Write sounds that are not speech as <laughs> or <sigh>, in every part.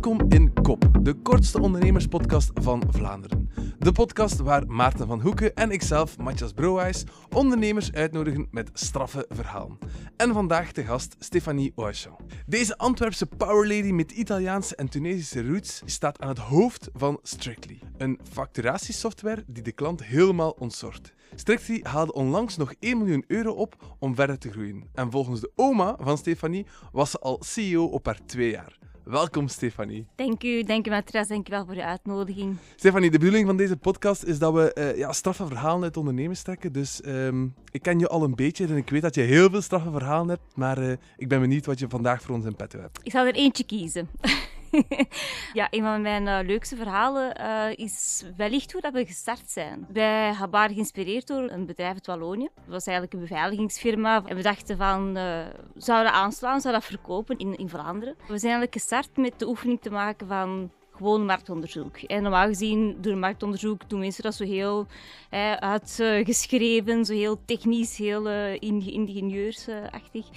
Welkom in Kop, de kortste ondernemerspodcast van Vlaanderen. De podcast waar Maarten van Hoeken en ikzelf, Matthias Brouwijs, ondernemers uitnodigen met straffe verhalen. En vandaag de gast Stefanie Oachan. Deze Antwerpse powerlady met Italiaanse en Tunesische roots staat aan het hoofd van Strictly, een facturatiesoftware die de klant helemaal ontzorgt. Strictly haalde onlangs nog 1 miljoen euro op om verder te groeien. En volgens de oma van Stefanie was ze al CEO op haar twee jaar. Welkom, Stefanie. Dank u, dank u Matras, dank u wel voor de uitnodiging. Stefanie, de bedoeling van deze podcast is dat we uh, ja, straffe verhalen uit ondernemers trekken. Dus um, ik ken je al een beetje en ik weet dat je heel veel straffe verhalen hebt. Maar uh, ik ben benieuwd wat je vandaag voor ons in petto hebt. Ik zal er eentje kiezen. <laughs> <laughs> ja, een van mijn uh, leukste verhalen uh, is wellicht hoe dat we gestart zijn. Wij waren geïnspireerd door een bedrijf uit Wallonië. Dat was eigenlijk een beveiligingsfirma. En we dachten van, uh, zouden aanslaan, zouden dat verkopen in, in Vlaanderen. We zijn eigenlijk gestart met de oefening te maken van gewoon marktonderzoek. En normaal gezien, door marktonderzoek doen mensen dat zo heel hè, uitgeschreven, zo heel technisch, heel uh, ingenieursachtig. Uh,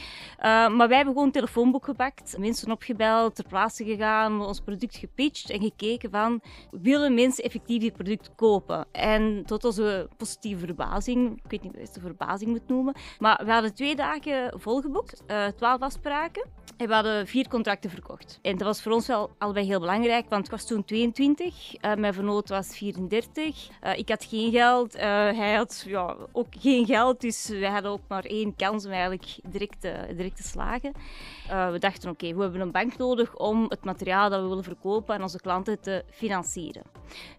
maar wij hebben gewoon een telefoonboek gepakt, mensen opgebeld, ter plaatse gegaan, ons product gepitcht en gekeken van, willen mensen effectief dit product kopen? En tot onze positieve verbazing, ik weet niet of het verbazing moet noemen, maar we hadden twee dagen volgeboekt, uh, twaalf afspraken. En we hadden vier contracten verkocht. En dat was voor ons wel allebei heel belangrijk, want was toen 22, uh, mijn vernoot was 34. Uh, ik had geen geld, uh, hij had ja, ook geen geld, dus we hadden ook maar één kans om eigenlijk direct, te slagen. we dachten, oké, we hebben een bank nodig om het materiaal dat we willen verkopen aan onze klanten te financieren.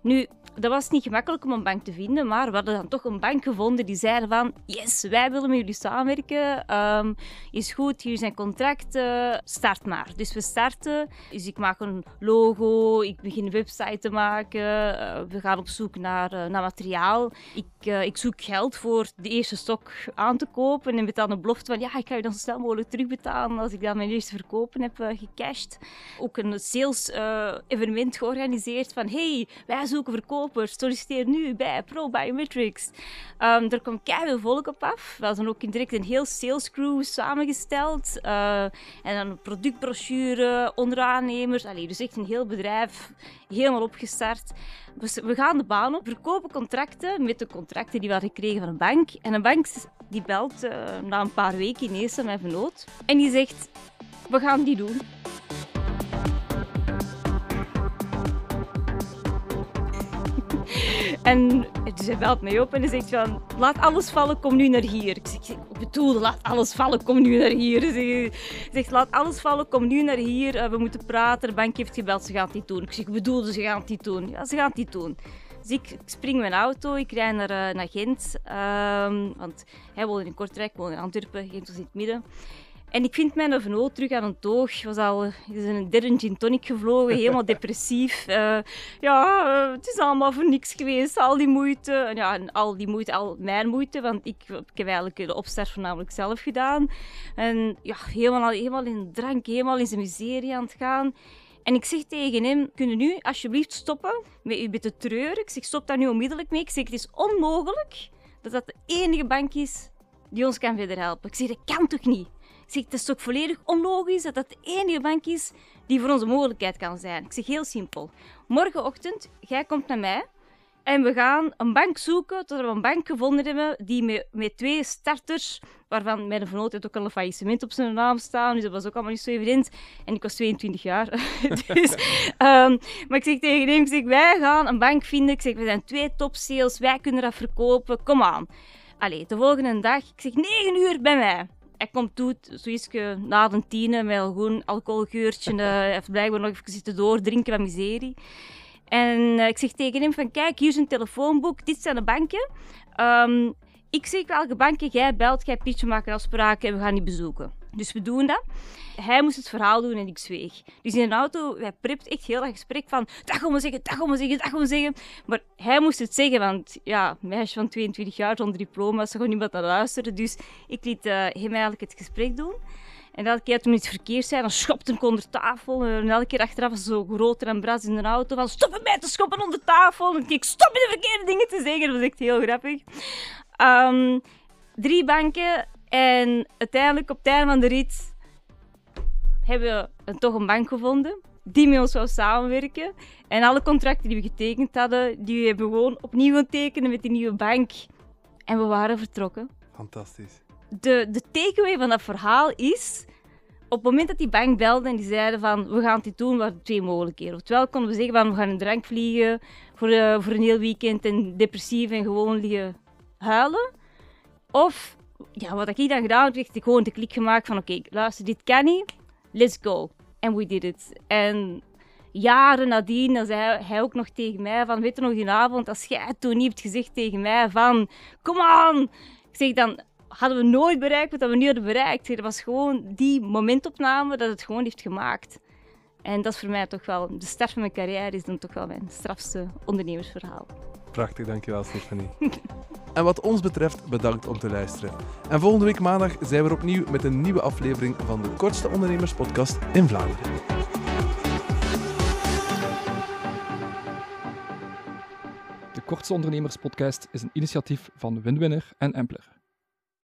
Nu, dat was niet gemakkelijk om een bank te vinden, maar we hadden dan toch een bank gevonden die zeiden van, yes, wij willen met jullie samenwerken, um, is goed, hier zijn contracten, start maar. Dus we starten, dus ik maak een logo, ik begin een website te maken. Uh, we gaan op zoek naar, uh, naar materiaal. Ik, uh, ik zoek geld voor de eerste stok aan te kopen. En met dan een belofte van ja, ik ga je dan zo snel mogelijk terugbetalen als ik dan mijn eerste verkopen heb gecashed. Ook een sales evenement georganiseerd van hey, wij zoeken verkopers. Solliciteer nu bij Pro Biometrics. Um, er komt keihard volk op af. We hadden ook direct een heel sales crew samengesteld. en dan productbrochure, onderaannemers. Allee, dus echt een heel bedrijf helemaal opgestart. Dus we gaan de baan op, verkopen contracten met de contracten die we hadden gekregen van een bank. En een bank die belt uh, na een paar weken ineens aan mijn vernoot. En die zegt, we gaan die doen. Dus hij belt mij op en hij zegt van, laat alles vallen, kom nu naar hier. Ik zeg, ik bedoel, laat alles vallen, kom nu naar hier. Hij zegt, laat alles vallen, kom nu naar hier. Uh, we moeten praten, de bank heeft gebeld, ze gaan het niet doen. Ik zeg, ik bedoel, ze gaan het niet doen. Ja, ze gaan het niet doen. Dus ik, spring mijn auto, ik rij naar, naar Gent. Uh, want hij woont in Kortrijk, ik woon in Antwerpen, Gent was in het midden. En ik vind mijn vernoot terug aan het toog. was al is een derde gin tonic gevlogen, helemaal depressief. Uh, <laughs> ja, uh, het is allemaal voor niks geweest, al die moeite. Ja, al die moeite, al mijn moeite, want ik, ik heb eigenlijk de opstart voornamelijk zelf gedaan. En ja, helemaal, helemaal in drank, helemaal in zijn miserie aan het gaan. En ik zeg tegen hem, kunnen nu alsjeblieft stoppen met u te treuren? Ik zeg, stop daar nu onmiddellijk mee. Ik zeg, het is onmogelijk dat dat de enige bank is die ons kan verder helpen. Ik zeg, dat kan toch niet? Zeg, het is toch volledig onlogisch dat dat de enige bank is die voor onze mogelijkheid kan zijn. Ik zeg heel simpel. Morgenochtend, jij komt naar mij en we gaan een bank zoeken tot we een bank gevonden hebben die met, met twee starters, waarvan mijn vernoot heeft ook al een faillissement op zijn naam staan, dus dat was ook allemaal niet zo evident. En ik was 22 jaar. <laughs> dus, um, maar ik zeg tegen hem, ik zeg, wij gaan een bank vinden. Ik zeg, we zijn twee top sales, wij kunnen dat verkopen, kom aan. Allee, de volgende dag, ik zeg 9 uur bij mij hij komt toe, zoiets na de tienen, met gewoon alcoholgeurtje. Uh, <laughs> hij heeft blijkbaar nog even zitten doordrinken van miserie. En uh, ik zeg tegen hem van, kijk, hier is een telefoonboek, dit zijn de banken. Um, ik zeg welke banken, jij belt, jij pitchen, maken afspraken en we gaan die bezoeken. Dus we doen dat. Hij moest het verhaal doen en ik zweeg. Dus in de auto, wij prept echt heel dat gesprek van dat gaan we zeggen, dat gaan we zeggen, dat gaan we zeggen. Maar hij moest het zeggen, want ja, meisje van 22 jaar zonder diploma, ze gewoon niemand naar luisteren. Dus ik liet uh, hem eigenlijk het gesprek doen. En elke keer toen iets verkeerd zei, dan schopte ik onder tafel. En elke keer achteraf zo groter en bras in de auto van stop met mij te schoppen onder tafel. En ik stop met de verkeerde dingen te zeggen. Dat was echt heel grappig. Um, drie banken en uiteindelijk op het einde van de rit hebben we een, toch een bank gevonden. die met ons wou samenwerken. En alle contracten die we getekend hadden, die hebben we gewoon opnieuw tekenen met die nieuwe bank. En we waren vertrokken. Fantastisch. De, de takeaway van dat verhaal is, op het moment dat die bank belde en die zeiden van we gaan dit doen, waren twee mogelijkheden. Oftewel konden we zeggen van we gaan een drank vliegen voor, eh, voor een heel weekend en depressief en gewoon liggen huilen. Of, ja, wat ik dan gedaan heb, heb ik gewoon de klik gemaakt van oké, luister, dit kan niet, let's go. And we did it. En jaren nadien, dan zei hij ook nog tegen mij van, weet je nog die avond, als jij toen niet hebt gezegd tegen mij van, come on! Ik zeg dan, hadden we nooit bereikt wat we nu hadden bereikt. Het was gewoon die momentopname dat het gewoon heeft gemaakt. En dat is voor mij toch wel, de start van mijn carrière is dan toch wel mijn strafste ondernemersverhaal. Prachtig, dankjewel Stefanie. <laughs> en wat ons betreft, bedankt om te luisteren. En volgende week maandag zijn we opnieuw met een nieuwe aflevering van de kortste ondernemerspodcast in Vlaanderen. De Kortste Ondernemerspodcast is een initiatief van Winwinner en Empler.